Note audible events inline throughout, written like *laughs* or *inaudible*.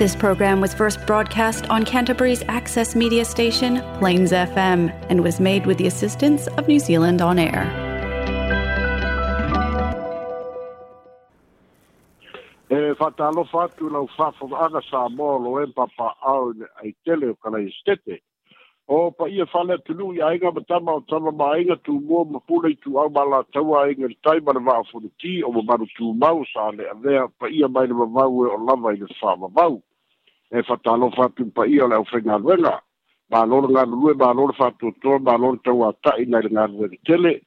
This program was first broadcast on Canterbury's access media station, Plains FM, and was made with the assistance of New Zealand On Air. E atu lau sa ai tele o O matama o ma o sa mai e o lava i e fatalo fa tu pa io la ofenga venga ma non nga lue ma non fa tutto ma non te wa ta ina le nga le tele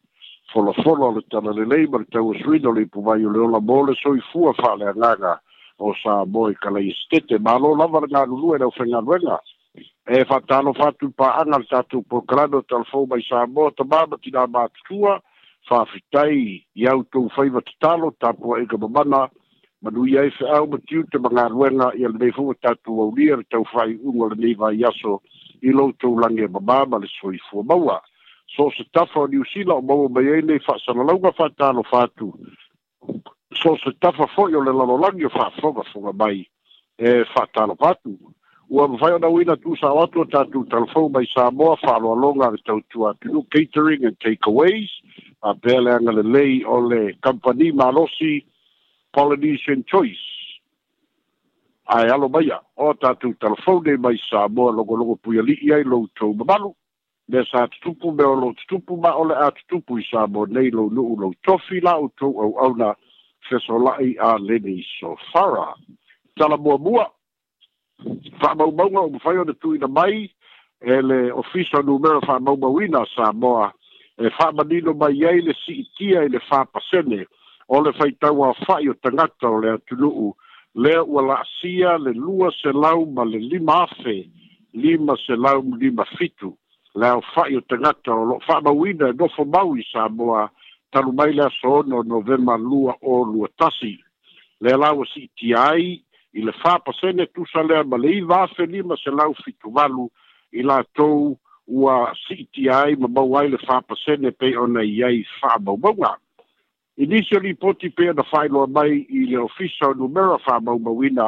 folo folo le tana le lei ma te wa swido pu vai le la bole so i fu a fa le nga o sa boi e kala i stete ma non la nga lue la ofenga venga e fatalo fa tu pa ana le tatu po grado tal fo mai sa bo to ma ti da ma tua fa fitai io tu fai va tatalo tapua e ka babana manuia e fe'aumatiu te magaluega ia lenei fo'u e tatou aulia le taufai'uga lenei vaiaso i loutou lage mamā ma le soifua maua so o se tafa o niusila o maua mai ai nei fa'asalalauga fa'atalofa atu so o se tafa fo'i o le lalolagi o fa'afogafoga mai e fa'atalofa atu ua tu ona uina tusao atu o tatou talafou mai samoa fa'aloaloga le tua catering and takeaways a pea lei o le company malosi Polynesian choice. Ai alo mai a, o tātou telefone mai sā moa logo longo pui ali ai lou tau mamalu. Me sā tutupu me o lou tutupu ma ole a tutupu i sā moa nei lou nuu lou tofi la o tau au au na fesolai a leni so fara. Tala mua mua, whamaumaunga o mwhai o na tuina mai, ele ofisa numero fa whamaumauina sā moa, e whamanino mai ai le si itia i le fa Whamanino o le faitau a fai o tangata o le atunuu lea ua laasia le lua se lau ma le lima afe lima se lau lima fitu lea o fai o tangata o lo faamauina e nofo mau i sa moa talu mai le aso ona o novema lua o lua tasi lea lau a e siitia ai i le fapasene tusa lea ma le iva afe lima se lau fitu valu i latou ua siitia ai ma mau ai le fapasene pei ona i ai faamaumauga Initially poti pe na final mai i le official numero fa mau mawina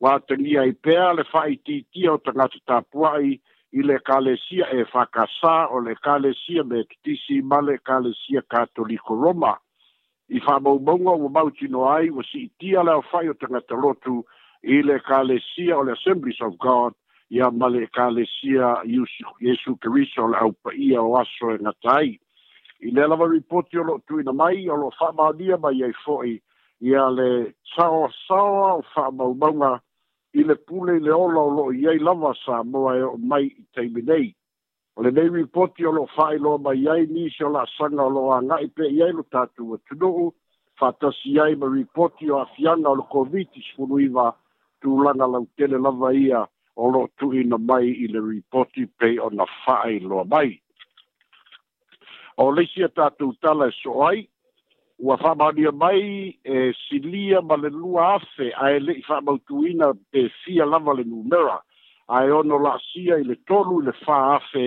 wa tangi ai pe le fai ti ti o tanga tapuai i le kalesia e fakasa o le kalesia me tisi male kalesia katoliko roma i fa mau mau o mau tino ai o si ti ala o fai o tanga talotu i le kalesia o le assemblies of god ia male kalesia yesu kriso la upa ia o aso e ngatai. i le lava ripoti o loo tuina mai o lo loo fa'amālia mai ai fo'i ia le sao sao o fa'amaumauga i le pule le ola o lo'o i ai lava sa moa mai te minei o le nei ripoti o lo ripoti o lo mai ai nisi o la'asaga o lo'o aga'i pe i ai lo tatou atunu'u fa'atasi ai ma ripoti o afiaga o le tu sefuluiva lau lautele lava ia o lo'o tu'ina mai i le ripoti pe o pei ona lo mai o le sia tatu tala e so ai, ua whamania mai e silia ma le lua afe a e le i whamautuina pe fia lava le numera, a e ono la sia i le tolu i le wha afe,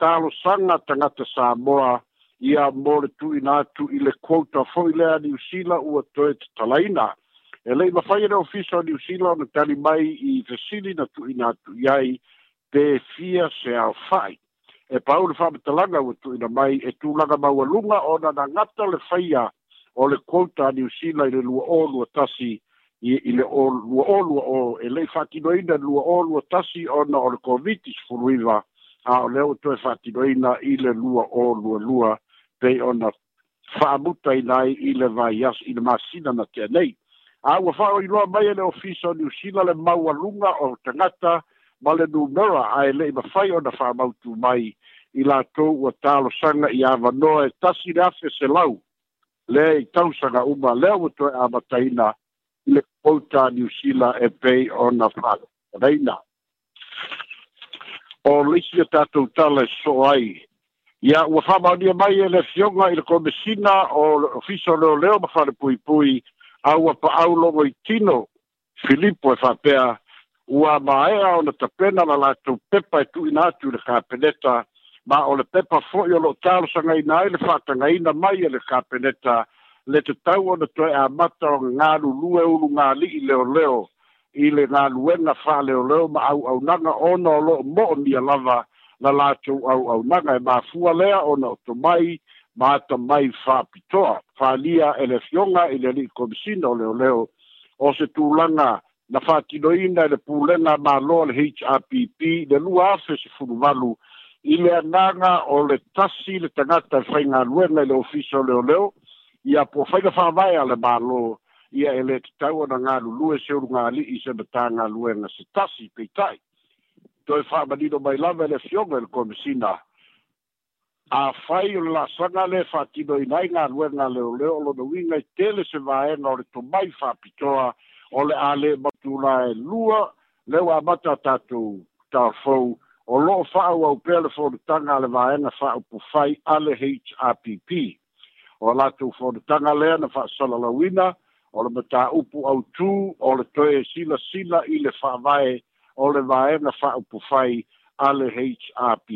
talo sanga tangata sa moa i a more tu i i le quota foilea ni usila ua toe te talaina. E le ima whai ere ni usila ona tali mai i vesili na tu i iai, pe fia se a whai e pau le whamitalanga o tu ina mai e tu tūlanga maualunga o na na ngata le whaia o le kouta ni usila i le lua o lua tasi i, i le o lua o lua o e lei whatinoina lua o lua tasi o na o le COVID-19 furuiva a o leo tue whatinoina i le lua o lua lua pei o na whamuta i nai i le vai as i le masina na tia nei. A ua whao i loa mai e le ni usila le maualunga o tangata i ma le numera ae le'i mafai ona fa'amautumai i latou ua talosaga i avanoa e tasi le afe selau lea i tausaga uma lea ua toe amataina i le kouta niusila e pei ona fa'alenaina o leisi e tatou tala e so'o ai ia ua fa'amaonia mai e le afioga i le komesina o ofisa o leoleo ma fa'alepuipui aua pa'au logo i tino filipo e fa'apea ua maea ona pena la latou pepa e tu tuuina atu i le kapeneta ma o le pepa fo foʻi o loo talosagaina ai le na mai e le kapeneta le tau ona toe amata o galulu e ulugali'i leoleo i le na galuega oleo ma au auaunaga ona o loo moʻonia lava na latou auaunaga e fua lea ona oto mai ma ata mai fa faalia fa e lia fioga i le alii komisina o oleo o se tulaga leo na faatinoina i le pulega māloa le happ le lua afe sefulu valu i le anaga o le tasi le tagata e faigaluega i le ofisa o leoleo ia po faiga fa'avae a le mālō ia e lē tatau ona galulue se ulugāli'i se matagaluega se tasi peita'i toe fa'amanino mai lava e le fioga i le komisina afai o le la'asaga le faatinoina ai galuega leoleo lona uiga i tele se vaega o le tomai fa'apitoa o le a le e lua le wa mata tatu tafou o loo fa'au au pea le fonotaga a le vaega fa'aupufai a le happ o latou fonotaga lea na fa'asalalauina o le mataupu autū o le toe silasila i le fa'avae o le vaega fa'aupufai a le happ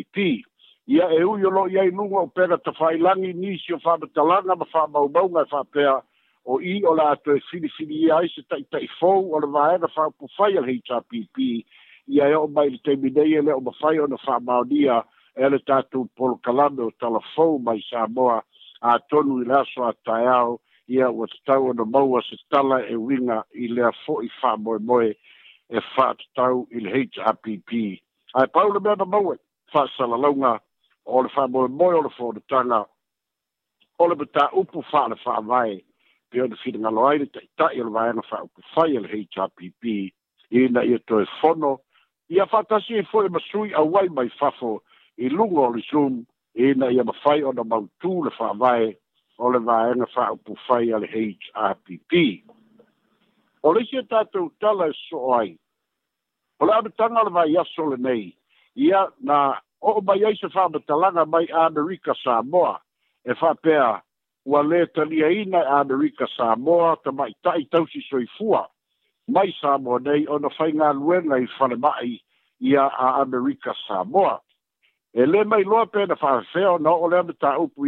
ia e ui o loo iai luga o pega tafailagi nisi o fa'amatalaga ma fa'amaumauga e fa'apea fa o i o la to e sili sili ia i se tai tai fau o le vae na whaupu whai al HRPP i a eo mai le teimi nei ele o mawhai o na wha maonia e le tatu polo kalame o tala fau mai Samoa a tonu i laso a tai au i a ua tau o na maua se tala e winga i lea fo i wha moe moe e wha tau i le HRPP. Ai paula mea na maua wha salalonga o le wha moe moe o le fo o le tanga o le buta upu wha le wha pe ona fiigalo ai le taʻitaʻi o le vaega faaupufai a le hpp ina ia toe fono ia faatasi ai e foʻi ma sui au ai mai fafo i luga o le zum ina ia mafai ona mautū le faavae o le vaega faaupufai a le hpp o le isi e tatou tala e soo ai o le amataga o le vaiaso lenei ia na oo mai ai se faamatalaga mai amerika samoa e faapea ua lē taliaina e amerika samoa tamaʻitaʻi tausi soifua mai samoa nei faina faigaluega i falemaʻi ia amerika samoa e lē mai loa pe na faafea ona o'o lea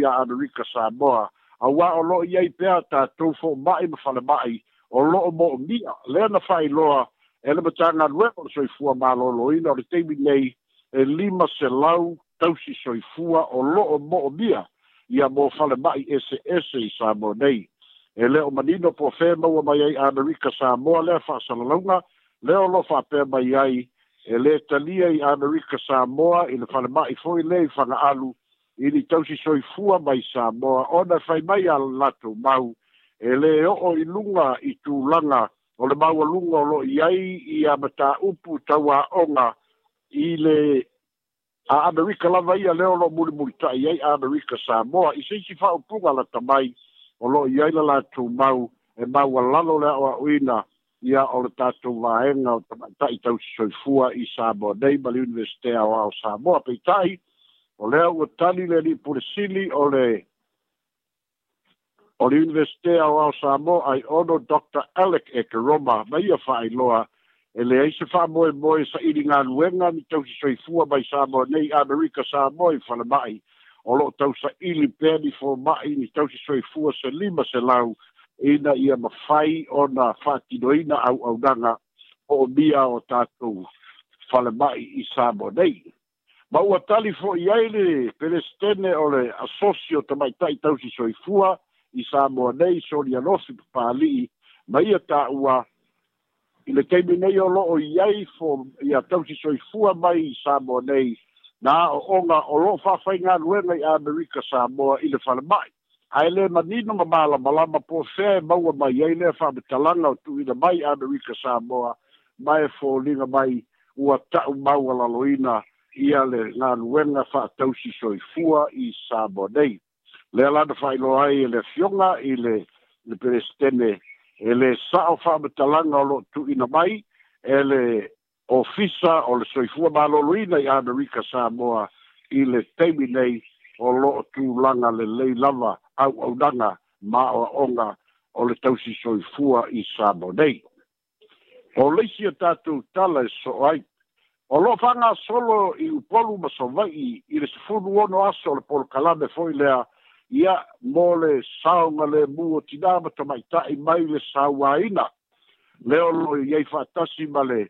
iā amerika samoa auā o lo'o iai pea tatou fo'oma'i ma mai o lo'o mo'omia lea na loa e le matagaluega o le soifua malōlōina o le taimi nei e lima selau tausi soifua o lo'o mia. ia mo fale mai ese ese i Samoa nei. E leo manino po fe maua mai ai Amerika Samoa lea fa salalonga, leo lo fa pe mai ai, e le talia i Amerika Samoa i le fale mai foi lei fanga alu, i ni tausi soi fua mai Samoa, ona fai mai al lato mau, e le o i lunga i tū langa, o le maua lunga o lo i ai i a mata upu tawa onga i le a America lava ia leo lo muri muri tai ai a America Samoa i sisi fa o punga la tamai o lo ia ila la tu mau e mau a lalo le o a uina ia o le tatu vaenga o tamai tau soifua i Samoa nei ma li universite a o Samoa pei tai o leo o tani le li pulisili o le o le universite a o Samoa ai ono Dr. Alec Ekeroma mai ia fa loa ele ai se fa moe moe sa i ringa luenga ni tau si soi fua mai sa moe nei Amerika sa moe whana mai o lo tau sa i li pēni fō mai ni tau si soi fua se lima se lau ina ia mawhai o na whātino ina au au nanga o mia o tātou whale mai i sa moe nei ma ua tali fō i aile pelestene o le asosio ta mai tai tau si soi fua i sa moe nei so ni anosi pāli ma ia tā ua i le teimi nei o loo iai fo ia tausi soifua mai i samoa nei na aʻooga o loo faafaigaluega i amerika samoa i le falemaʻi ae lē manino ma malamalama po fea e maua mai ai lea faametalaga o tuuina mai amerika samoa ma e foliga mai ua taʻu maua laloina ia le galuega faatausi soifua i samoa nei lea lana faailoa ai e le afioga i le le peresetene ele sa o fa betalanga lo tu ina mai ele ofisa o le soifua maloloina i amerika samoa i le taimi nei o loo tulaga le lei lava auaunaga ma oaoga o le tausi soifua i samo nei o leisi a tatou tala e so o ai o loo faagasolo i upolu ma sovai i le sefulu ono aso o le polokalame foi lea ia mo le saoga le mu o tinā ma tamaitaʻi mai le sauāina leolo iai faatasi ma le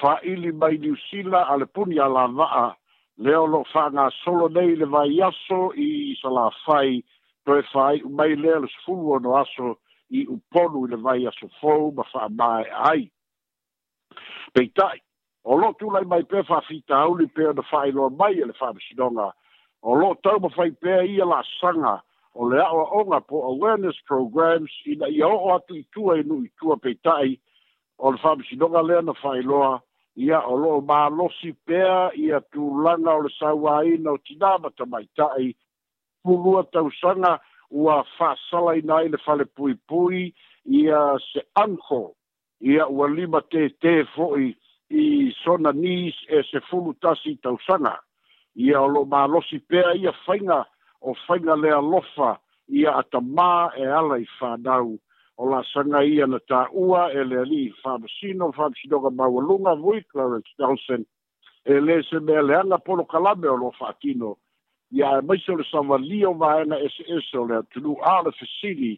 faaili mai niusila a le puni alava'a leolo faagasolo nei le vaiaso i salafai toe faaiʻu mai lea le sufulu ono aso i uponu i le vaiaso fou ma faamāeʻa ai peitaʻi o lo'o tulai mai pea faafitauli pe ona faailoa mai e le faamasinoga o lo tau ma fai pē i la sanga o le awa onga po awareness programs i na i o atu i tua i nui tua pe tai o le whamisi nonga lea na fai loa ia o lo ma losi pēa i tu langa o le saua i na o tinamata mai tai pulua tau sanga ua sala i nai le fale pui pui ia se anko ia ua lima te te fo i i sona nis e se fulu tasi tau sanga ia o lo ma malosi pea ia fainga o fainga le alofa ia atamā e ala i o la sanga ia na tā ua e le ali i fāmasino fāmasinoga maualuga vui clarence nelson e lē se mea leaga polo kalame o lo faatino ia e maise o le savali o vaega eseese o le atunū a le fesili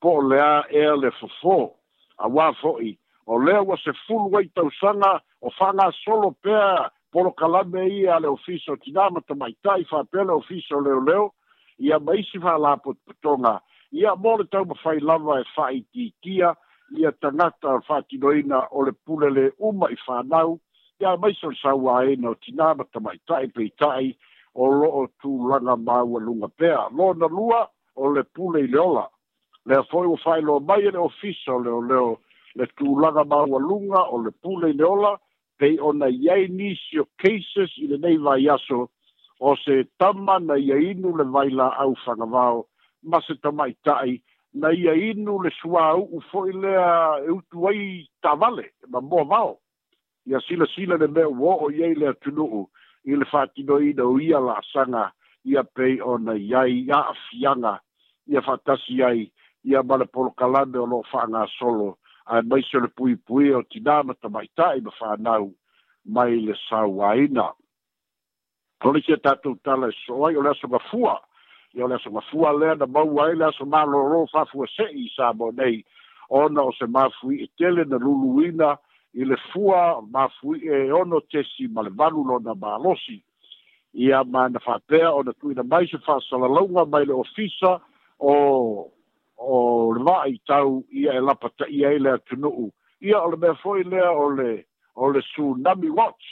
po o leā ea le fofō a fo'i o lea ua se fulu ai tausaga o fanasolo pea polo kalame i ale ofiso tina mata mai tai fa pele ofiso leo leo i a maisi fa la potonga i a mole tau ma fai lava e fa i titia i a tangata fa tinoina o le pulele uma i fa nau i a maisi le sau a e no tina mata mai tai pe tai o lo o tu langa maua lunga pea lo na lua o le pule i leola le a foi o fai lo mai e le ofiso leo leo le tu langa maua lunga o le pule i leola pe ona yai ni sio cases i le nei vai aso o se tama na ia inu le vai la au whangavao ma se tamai tai na ia inu le sua au u foi le a eh, e utuai tavale ma mua vao ia sila sila le mea uo o iei le atunuu i le whatino i na uia la asanga ia pe ona yai a afianga ia fatasi yai ia male polo kalande o lo whanga solo ai mai se le pui pui o tina ma ta mai ta i mawhanau mai le sawaina. Kone kia tatou tala e soai o lea fua, i o lea sanga fua lea na mau ai lea sa malo ro fafua se i sa mo nei, ona o se mafui e tele na luluina i le fua mafui e ono tesi ma le vanu lo na malosi. Ia ma na fapea o na tui na mai se fa salalonga mai le ofisa o o le vai tau ia e lapa ta ia e lea tunu'u. Ia o le mea foi lea o le, o le tsunami watch.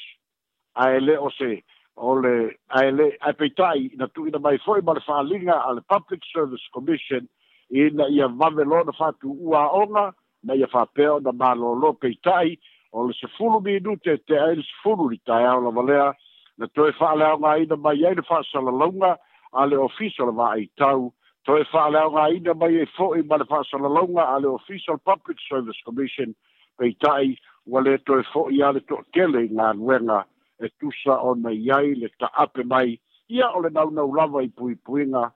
A ele o se, o le, a ele, a peitai, na tu ina mai foi ma le whaalinga a le Public Service Commission, ina ia mamelo na whatu ua onga, na ia whapeo na lo peitai, o le se fulu minute te aile se fulu li tai au la valea, na tu e whaalea onga ina mai aile whaasala launga, a le ofiso le vaa i tau, toe whāleaogaina mai e fo'i ma le fa'asalalauga a le official public service commission pei ta'i ua lē toe fo'i a le to'atele i galuega e tusa ona i ai le ta'ape mai ia o le naunau lava i puipuiga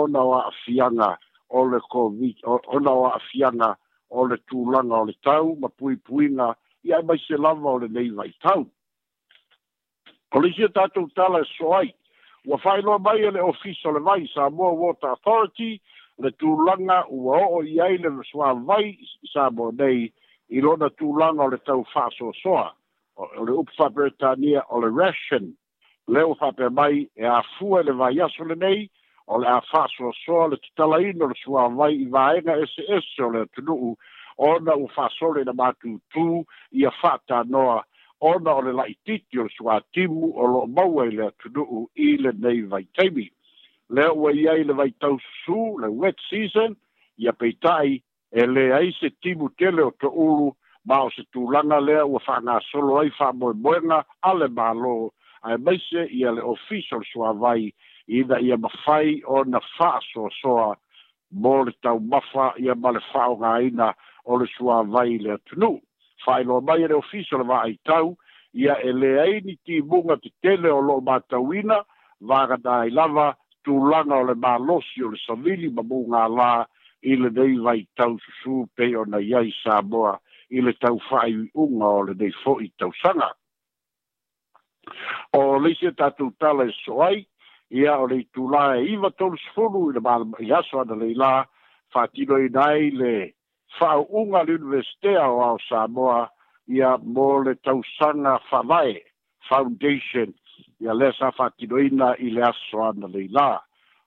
ona o a'afiaga o le covid ona o a'afiaga o le o le tau ma puipuiga ia e maise lava o lenei Tau. o le tatou tala e ua whaeloa mai e le ofisa le vai Water Authority le tūlanga ua o i ai le swa vai Samoa nei i lona tūlanga o le tau whaso o le upfa Britannia o le ration leo whape mai e a fua le vai o le a whaso le tutala ino le swa vai i vaenga SS o le tunuu ona u whasole na mātūtū i a whata ona o le laʻitiiti o le suātimu o lo'o maua i le atunu'u i lenei vaitaimi lea ua i ai le vaitau susū le wet season ia peita'i e ai se timu tele o to'ulu ma o se tulaga lea ua fa'agasolo ai fa'amoemoega a le mālō ae maise ia le ofisa o le suavai ina ia mafai ona fa'asoasoa mo le taumafa ia ma le fa'aogāina o le suavai i le atunuu failo mai ere ofiso le vaa i tau, ia e le aini ti munga te tele o loo mātauina, vaga da i lava, tu langa o le mālosi o le savili ma munga la, i le dei vai tau susu peo na iai sāboa, i le tau whai unga o le dei fo i tau sanga. O leisia tātou tala e soai, ia o le tu la e iwa tolu sfuru i le mālama i aso ana le i la, fatino i nai le fau unga l'universite a o Samoa ia mo le tausanga Fawae Foundation ia le sa fatidoina i le asoana leila.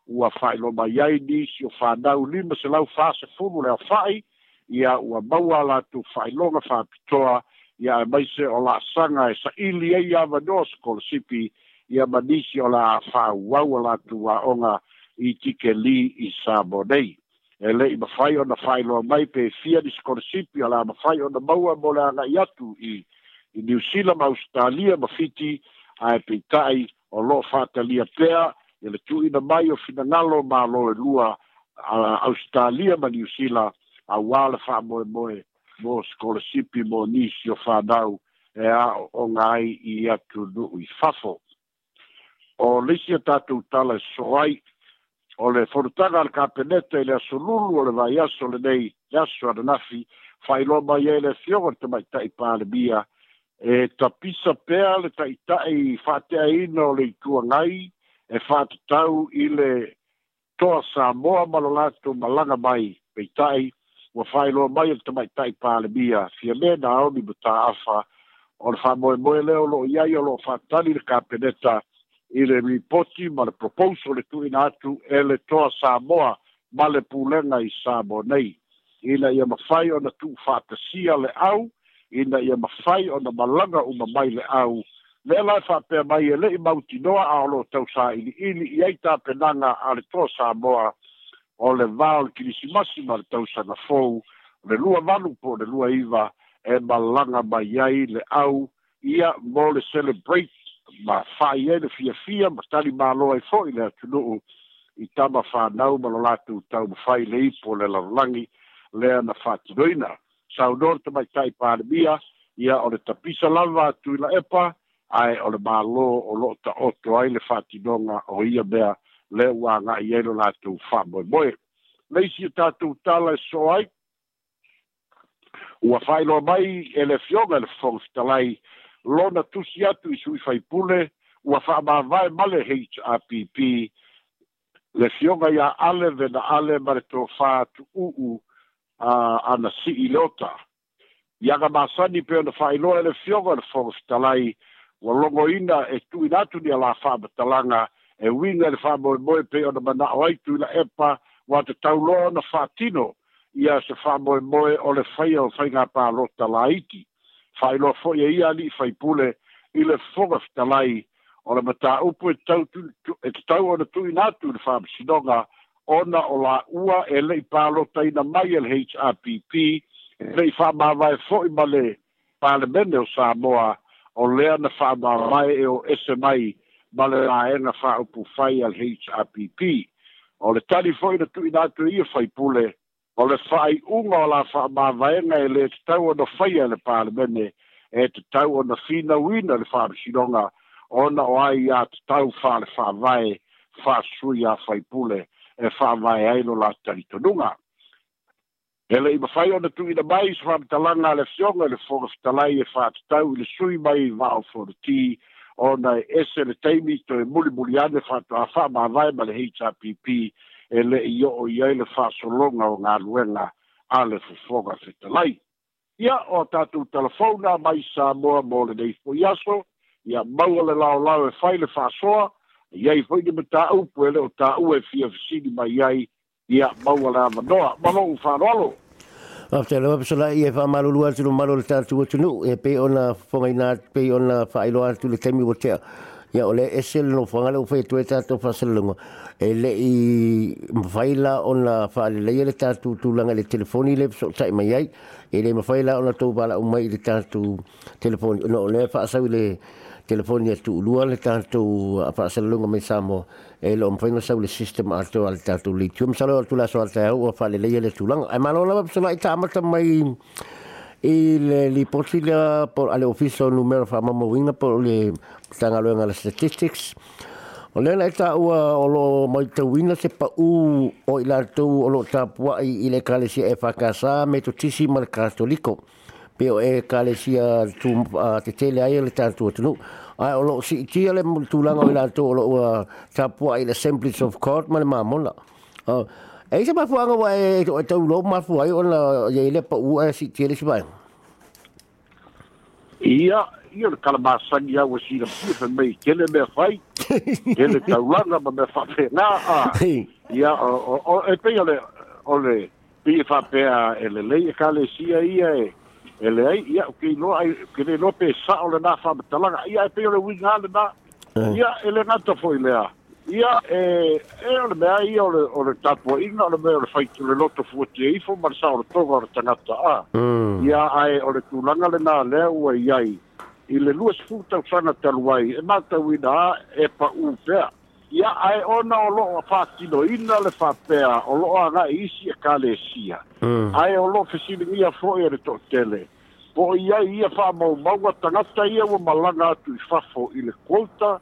Ua fai lo mai ai ni si o fanau lima se lau fa se fumu le fai ia ua maua la tu fai longa fa pitoa ia mai se o la sanga e sa ili e ia vanoas kol sipi ia manisi o la fa wau la tu wa onga i tike li i Samoa e le i mawhai o na whai loa mai pe fia ni skorisipi ala a mawhai o na maua mo le anga i atu i, i New Zealand, a e pe o lo whata lia pea e le tui na mai o fina ngalo ma lo e lua a Australia ma New Zealand a wale wha moe moe mo skorisipi mo nisi o whanau e a o ngai i atu nu i fafo. O lisi a tatou tala e soai o le forutaga a le kapeneta i le asolulu le vaiaso lenei le aso ananafi faailoa mai ai le afioga le tamaitaʻi palemia e tapisa pea le taʻitaʻi faateaina no le ituagai e faatatau i le toa samoa ma lo latou malaga mai peitaʻi ua faailoa mai o le tamaitaʻi palemia fia lē naomi fa taafa o le faamoemoe lea o loo iai o loo faatali le kapeneta i le ripoti ma le proposal le tuina atu e le toa samoa ma le pulenga i samo nei I ina ia mafai le au. I na ia mafai ona malaga uma mai au. le la fa'apea mai e le'i mautinoa a o loo tausā'ili'ili i ai tapenaga a le toa samoa o le va o le kilisimasi ma le tausaga fou le lua manu po le lua iwa e malaga mai ai au. ia mo le celebrate ma fai e le fia fia ma tali ma loa i foi le atu nuu i tama whanau ma lo latu tau ma fai le ipo le larulangi lea na fati doina sa unor te mai tai pāre mia ia o le tapisa lava atu i la epa ai o le ma lo o lo ta oto ai le fati donga o ia bea le ua ngā i eno latu wha moe moe le isi tatu tala e so ai ua fai loa mai e le fionga le fongstalai ia lona tusi atu i sui faipule ua faamāvae ma le hrpp le fioga iā ale vena ale ma le tofā tuuu a uh, ana sii leota iaga masani pe ona faailoa e le fioga e e le fogafitalai ua logoina e tuina atu nia la faamatalaga e uiga i le faamoemoe pei ona manaʻo ai tui la epa ua tatauloa ona faatino ia se faamoemoe o le faia o faigā palota la iti fai lo fo ye ali fai pole il le foga fitalai o le bata upu e tau tu e tau ona tu ina tu le fam sinoga ona o la ua e, e le i palo tai na mai el HRPP le i fama vai fo i male pale ben o Samoa o lea na fama mai e o ese mai male la e fa upu fai al HRPP o le tali fo i na tu ina fai e pole o le fai unga o la fa ma vai nga le tau o no fai le parlamente e te tau o no fina wina le fa shironga ona o ai ya te tau fa le fa vai fa sui a fai pule e fa vai ai lo la tari to dunga ele i fai ona tu i na mai fa te langa le fionga le fo te lai e fa te tau le sui mai va o fo ti ona e se le taimi to e muli muli ane fa to a fa ma vai ma le hpp e le i o i ai le whasolonga o ngā ruenga a le fufoga whetalai. Ia o tātou telefona mai sa mua mō le nei fo iaso, ia maua le lao lao e whai le whasoa, ia i hoi ni me tā upu e le o tā ue fia fisini mai ai, ia maua e le ma Mamo u whanualo. Afte le wapiso la i e wha malu atu no malu le tātou atu no e pe ona whongai nā, pe ona whaelo atu le temi wotea. Afte ia ole esel no fanga le fe tu ta to faselongo ele i faila ona fa le ele ta tu tu langa le telefoni le so tai mai ai ele ma faila ona to bala o mai le ta tu telefoni no le fa sa le telefoni tu lua le ta tu fa selongo mai samo ele on faina sa le system alto tu ta tu litium salo tu la so al ta o fa le ele tu langa ai malo la so la ta mai i le li poti le por ale ofiso numero fa mama winga por le tanga lo e nga statistics o le na ta u o lo mai te winga se pa u o i la tu o lo tapua i, i le kalesia e fakasa me to tisi mal katoliko pe o e kalesia tu uh, te tele ai le tatu tu ai o lo si ti le tulanga o la tu o lo uh, tapua i le assemblies of court mal mamola uh, E se mai fuanga wa e to e tau e lo mai fuai ona ye le pa u a e si tiele si bai. Ia, ia le kala ma sangi au e si na pifa mei, kele me fai, *laughs* kele tau langa ma me fai pe nga a. Ia, e pei ole, ole, pifa pe a ele lei e kale sia ia e, ele ai, ia, ke no, ai, ke le no pe sa ole na fa matalanga, ia e pei ole wingale na, ia ele nga tofoi lea. Ia, ia e e o le mea ia o le tapua i o le mea o le faitu le loto fuatia ifo ma le sa o le toga o tangata a mm. ia ae o le tulaga lenā lea ua iai i le lua sefulu taufana talu ai e matauina a e pa pea ia ae ona o loo faatinoina le fapea, o loo agaʻi isi e sia. Mm. ae o loo fesiligia foʻi a le toʻatele po iai ia faamaumau a tagata ia ua malaga atu i fafo i le kouta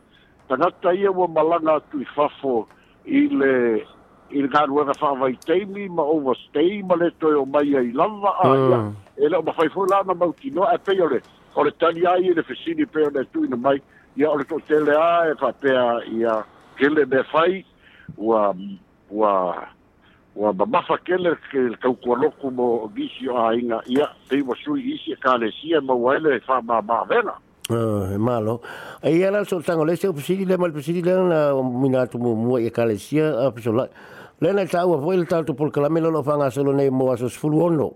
tagata ia ua malaga atu i fafo i le i le galuega fa'avaitaimi ma overstay ma le toe o mai ai lava aia hmm. e le o mafai foi lana mautinoa e pei ole o e le tali ai i le fesini pei ole atuina mai ia o le to'atelea e fa'apea ia kele me fai ua ua ua mamafa kele le kaukualoku mo gisi o aiga ia pei ua sui isi e kalesia maua ele vena. E eh malo. Ai ala so tango le se pusiri le mal pusiri le na mina tu mo mo e kalesia a so la. Le na tau po il tau po kala melo lo fanga solo nei mo aso sfulu ono.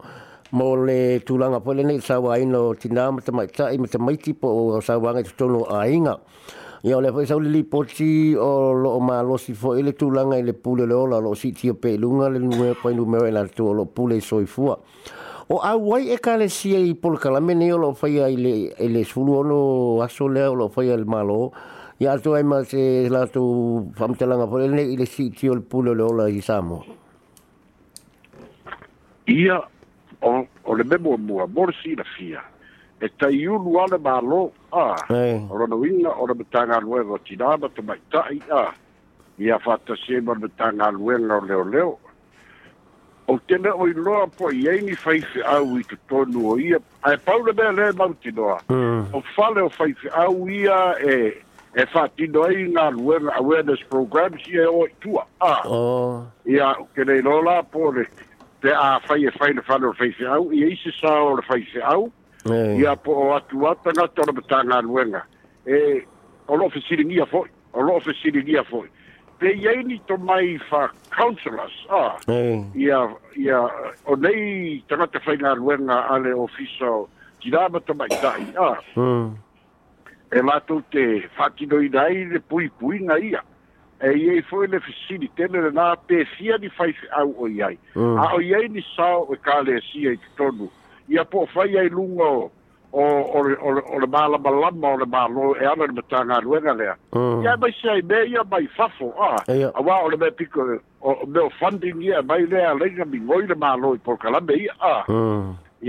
Mo le tulanga po le nei sa wa ino tina ma tama ta i ma mai tipo o sa wa ngai tolo a inga. Ia le fai e, sa uli lipoti o lo malo si fo ele tulanga i le pule le ola lo si tio pe lunga le lunga po inu mewe la tu lo pule soifua. fua. o awai e kale si por pol kala lo fai ai le le sulu ono lo fai al malo ya to ai ma se la to famtelanga pole ne le si ti o le pulo le ola samo ia o o le memo mua si la fia e tai ulu ale malo a o o rona betanga nueva tinama to mai tai a ia fatta sema betanga nueva leo leo o tena o i loa po i eini faife au i te tonu o ia. Ai paura mea le mauti noa. Mm. O fale o faife au ia e, e whātino ei ngā luenga awareness programs ia e o i tua. Ah. Oh. Ia o kenei lola po le te a whai e whai na whale o faife au. Ia isi sā o le faife au. Mm. Ia po o atu atanga tona mata ngā luenga. E o lo fesiri ngia foi. O lo fesiri ngia foi pe yei ni to mai fa counselors a ya mm. ya o nei tanga te fainga luenga ale ofiso tirama to mai dai a mm. e matu te fatino do dai le pui pui na ia e ye foi le fisini tene le na pe fia di fai au o yai mm. a o yai ni sa o kale si e, e tonu ia po fai ai lungo o o o le bala bala mo le balo e ana le tanga luenga le a ya mai sai me ya mai fafo a auā o le mea piko o me o funding ia mai lea alaiga migoi le mālo i polokalame ia a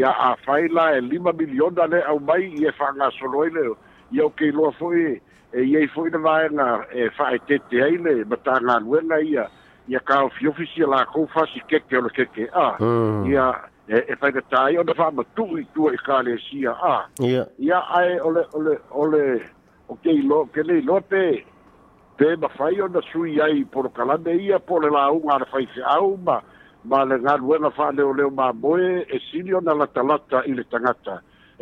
ia afai la e lima miliona le au mai i e faagasolo ai le ia o keiloa fo'i e iai fo'i le vaega e fa'aetete ai le matagaluega ia ia kaofiofi sia lakou fasikeke o le keke a ia e faigatā ia ona fa'amatu'u itua i kalesia a ya ai ole ole ole o lo, ilo ke le lote, te te mawhai o na sui ai porokalame ia po le launga le whai au ma ma le galuega boe e sili na lata i le tagata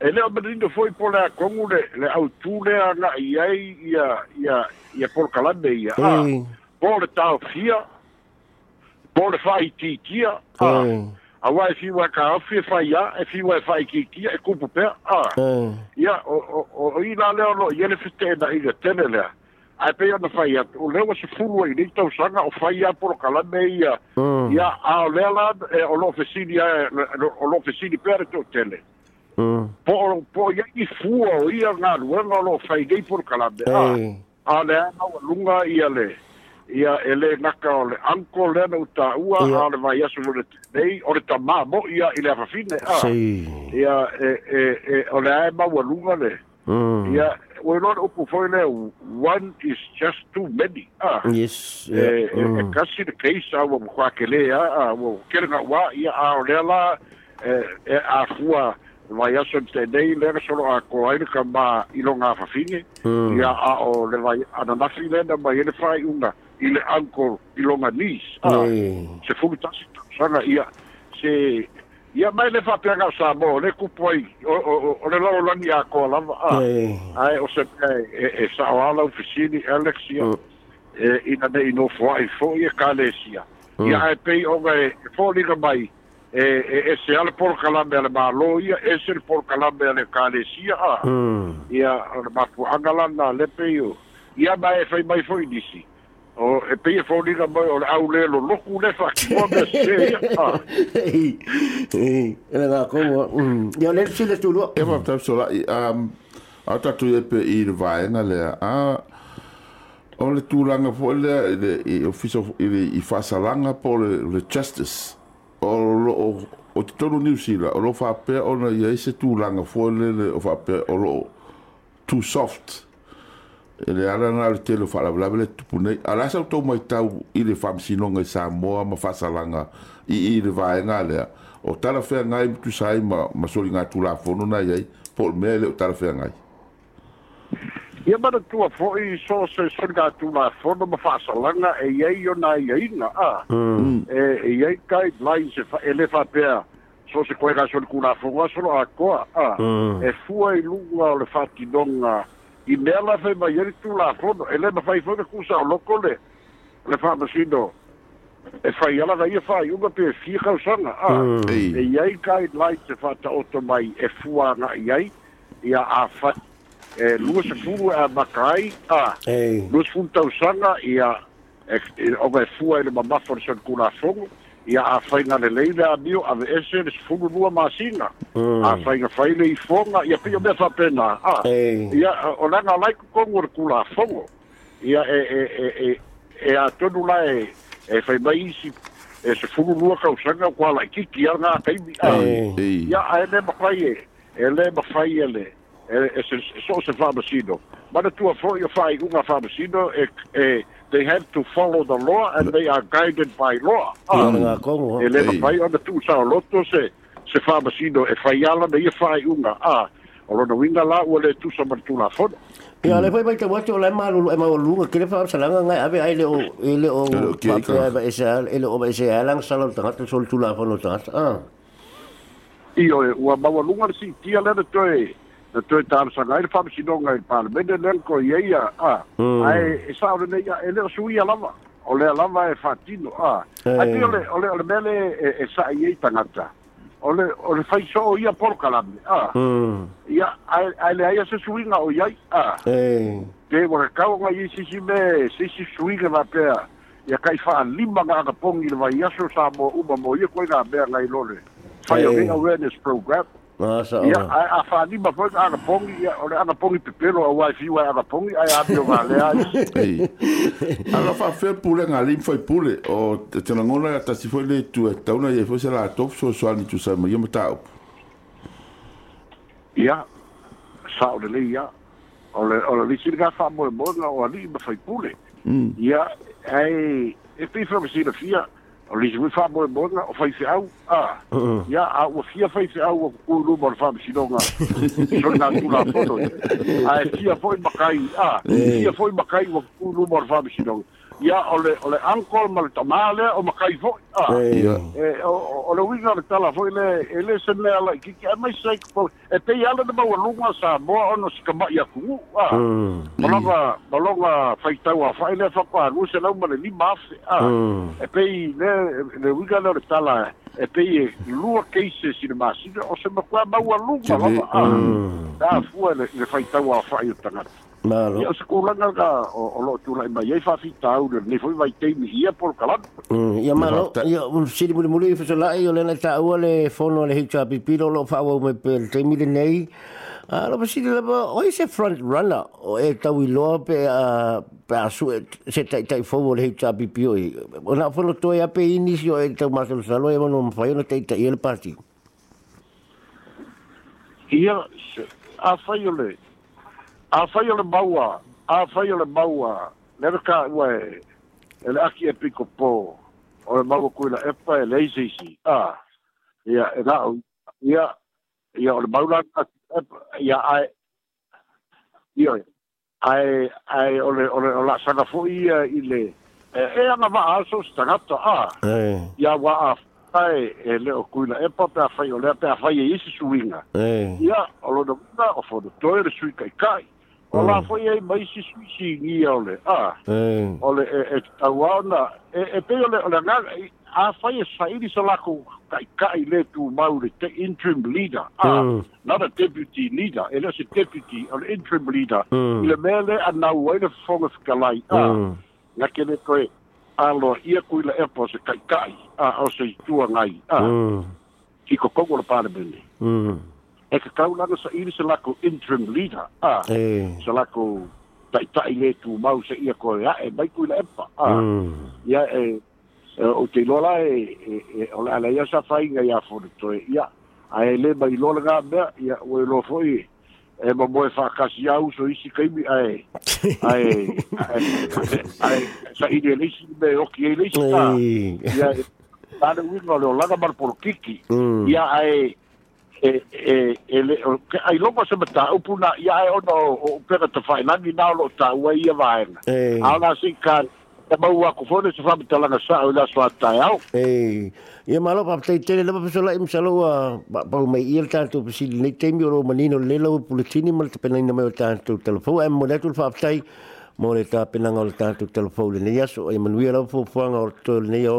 e lea malilino foi por le akogu le le autū lea ia ia ia polokalame ia a po le taofia po le fa'aitiitia a auā e fiua e kaofi e faia e fiua e fa'aikikia e kupu pea a ia o o ila e lea o lo'i ele fete'ena'i le tele lea ae pei ona fai atu o lea ua sefulu ai lei tausaga o faia polokalame ia ia aolea la o lo'o fesili ae o lo'o fesili pea le to'utele Mm. Por por ia i fua o ia ngā ruenga lo whaidei por kalame. Ah, ah. le ana lunga ia le. Ia ele ngaka o le anko le na uta ua a le vai asu lo le nei o le tamā mo ia i le awhawhine. Ia e, e, e, o le ae maua lunga le. Mm. Yeah, we're not open for now. One is just too many. Ah. Yes. Yeah. Uh, mm. Kasi the case ah, wa mkwakele ah, wa kere nga wa ia ah, E, eh, eh, afua ah, vai a ser de nei le ga solo a ko ai ka ba i lo nga fa fine ya hmm. a o le vai ana na fi le ba ye le fai unga i le anko i lo nga nis hmm. se fu ta sana ia se ia mai le fa pe ga sa bo le ku poi o le lo lo nga ko la a ai o hmm. se e e sa o ala o fisini alexia e ina nei no fo ai fo ye kalesia ia ai pe o ga fo li ga mai e, e ese ala por kalame ale malo ia ese le por kalame ale kalesia a mm. ia matuaga lana lepe io ia mae fai mai foi e nisi o e peia e foliga mai o le au le loloku *laughs* e le fakua me se ia ele gakoua ia le si le tulua e faatapusolaʻi a tatu e pe i le vaega lea a o le tulaga foʻi lea i le i i le i faasalaga po le justice o o o te tonu New Zealand o lo fa pe o na ia ise tu langa fo le le o fa pe o lo too soft e le ala na le telo fa la bla bla tu pune ala sa to mai tau i le fam si longa sa mo ma fa sa langa i i le va nga le o tala fe nga i tu sai ma ma so linga tu la fo no na ia po me le tala fe nga ia manatua fo'i so se soliga atu lafono ma fa'asalaga e iai ona aiaina a mm. e, e eiai guidelines ele faapea so se koega so liku lafogo asolo akoa a mm. e fua i luga o le fa'atinoga i mea la fai mai ali tu lafono e le mafai foi kakusao loko le le fa'amasino e fai ala ga ia fa'aiuga e pe fia kausaga a mm. e iai guidelines e fa ataoto mai e fuaga'i ai ia afati e lua sa fugu a makai a lua sa fugu tausanga ia o mai fua le mamafo le son kula fogu ia a fainga le leila a mio a ese le fugu lua masina mm. a fainga faile i fonga ia pio mea fapena a ia o langa laiku kongo le kula fogu ia e e e e e a tonu la e e fai mai isi e se fugu lua kausanga kwa la kiki a ngā kaimi a ia a ele makai e ele makai ele source Fabricino. Ma the two for you five Unga eh, they have to follow the law and they are guided by law. E leva pai on the two sao loto se se Fabricino e faiala de ye fai Unga. Ah, o no winga la o le tu sa martula fono. Ia le fai mai te watu o le malu e mau lunga kile fa salanga ngai ave ai le o ele o pape e se ele o e se alang salon tangata sol tula fono tangata. Ah. Io e ua mawa lunga si tia le te na toi tāra sanga, aere whāma si nonga i pāra, mene nel ko i eia, a, hmm. e a e, e sā ore nei, e leo sui a lava, o lea lava e whātino, a, a pi eh. ole, ole, ole mele e, e sā i ei tangata, ole, ole whai so o ia poro kalame, a, hmm. ia, a, a le aia se sui nga o iai, a, eh. te wa kakao nga i sisi me, sisi sui nga va pēa, ia kai wha lima nga aga pongi, le vai iaso sā mo uma mo, ia koe nga mea ngai lore, whai o eh. awareness program, a, ia a faniba foi agapogi ia o le agapogi pepelo au a fiu ai agapogi ai apio galea ai ala faafea a alimi fai pule o telagona tasi foi le tua tauna iai foi se latofu soasoani tusai maia ma op ia sa o le lei ia o le o le lisi mo faamolemole o alii ma fai pule ia ai e pei faamasina fia Lisbon fa mo mo o fa se au a ya a o fia fa se au é ah, é. é o lu mo fa si no so na tu la foto a fia foi makai a fia foi makai o lu mo fa si no ya ole ole ankol mal tamale o makai fo ah e, e o le wiga le tala fo le ele se me ala ki ki mai sai ko e te yala de bawa lunga sa bo ono sika ba ya ku ah malonga malonga faita wa fa ile fa pa ru se la mal ni ma ah e pe le le wiga le tala e pe e lua keise si le masi o se ma kwa bawa lunga ah mm. da fo le faita wa fa ile tanga Malo. Ya sekolah nak ka lo tu lain bayi fa fi tau dan ni foi vai tem dia por kalam. Hmm, ya malo. Ya sini mulu mulu fa sala ayo le nak tau le fono le hicha pipi lo lo fa wo me per tem ni nei. Ah, lo pasi le ba oi se front runner o e tau lo pe a pe a su e, se tai tai fo le hicha pipi oi. Ona fo lo to ya pe inicio e tau mas lo salo e mo fa yo no tai tai el parti. Ia, a fai o le, a fai o le maua a fai o le maua le reka ua e e le aki e piko pō o le maua kui la epa e le isisi a ia e na au ia ia o le maula epa ia ai ia ai ai o le o le o la sanga fo ia i le e e anga wa aso stangata a ia wa a fai e le o kui la epa pe a fai o le pe a fai e isi suinga ia o lo da muna o fo do toere sui kai kai o mm. foi ai mai si si si ni ole a eh ole e e tawana e e pe ole ole na a foi e sai di sala ku kai kai le tu mau te interim leader Ah. na the deputy leader Ele le se deputy ole interim leader mm. le mele a na wai le fong of galai a na ke le koe a lo ia ku le e po kai kai a o se tu ngai Ah. ki ko ko le parlamento e ka kau lana sa iri se lako interim leader a e. se lako tai tai le tu mau se ia koe a e mai kui la epa a mm. ia e, e o te lola e, e o la la ia sa fai nga ia fono toe ia a e le mai lola ngā mea ia o e lofo i e ma moe whakasi au so isi kaimi a e a e a e sa iri e leisi me oki e leisi ia e tāne uinga leo langa marpolo kiki mm. ia a e ia e e e e le ke ai lo pasa mata o puna ya e ono o pera to fai na ni nao lo ta wa ia vaena e. ala si kan ta ba wa ko fone se fa mata la sa o la sa ta ya e ye malo pa te tele le pa so la im salo a ba ba mai il ta to si ni te mi ro manino le lo pulitini mal te pena ni me o ta to telefo e mo le tu fa ta mo le ta pena ngol ta to telefo le ne ya so e manuela fo fo ngol to le ne ya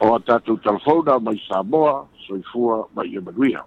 o tatu telefona mai Samoa, soifua mai Emanuia.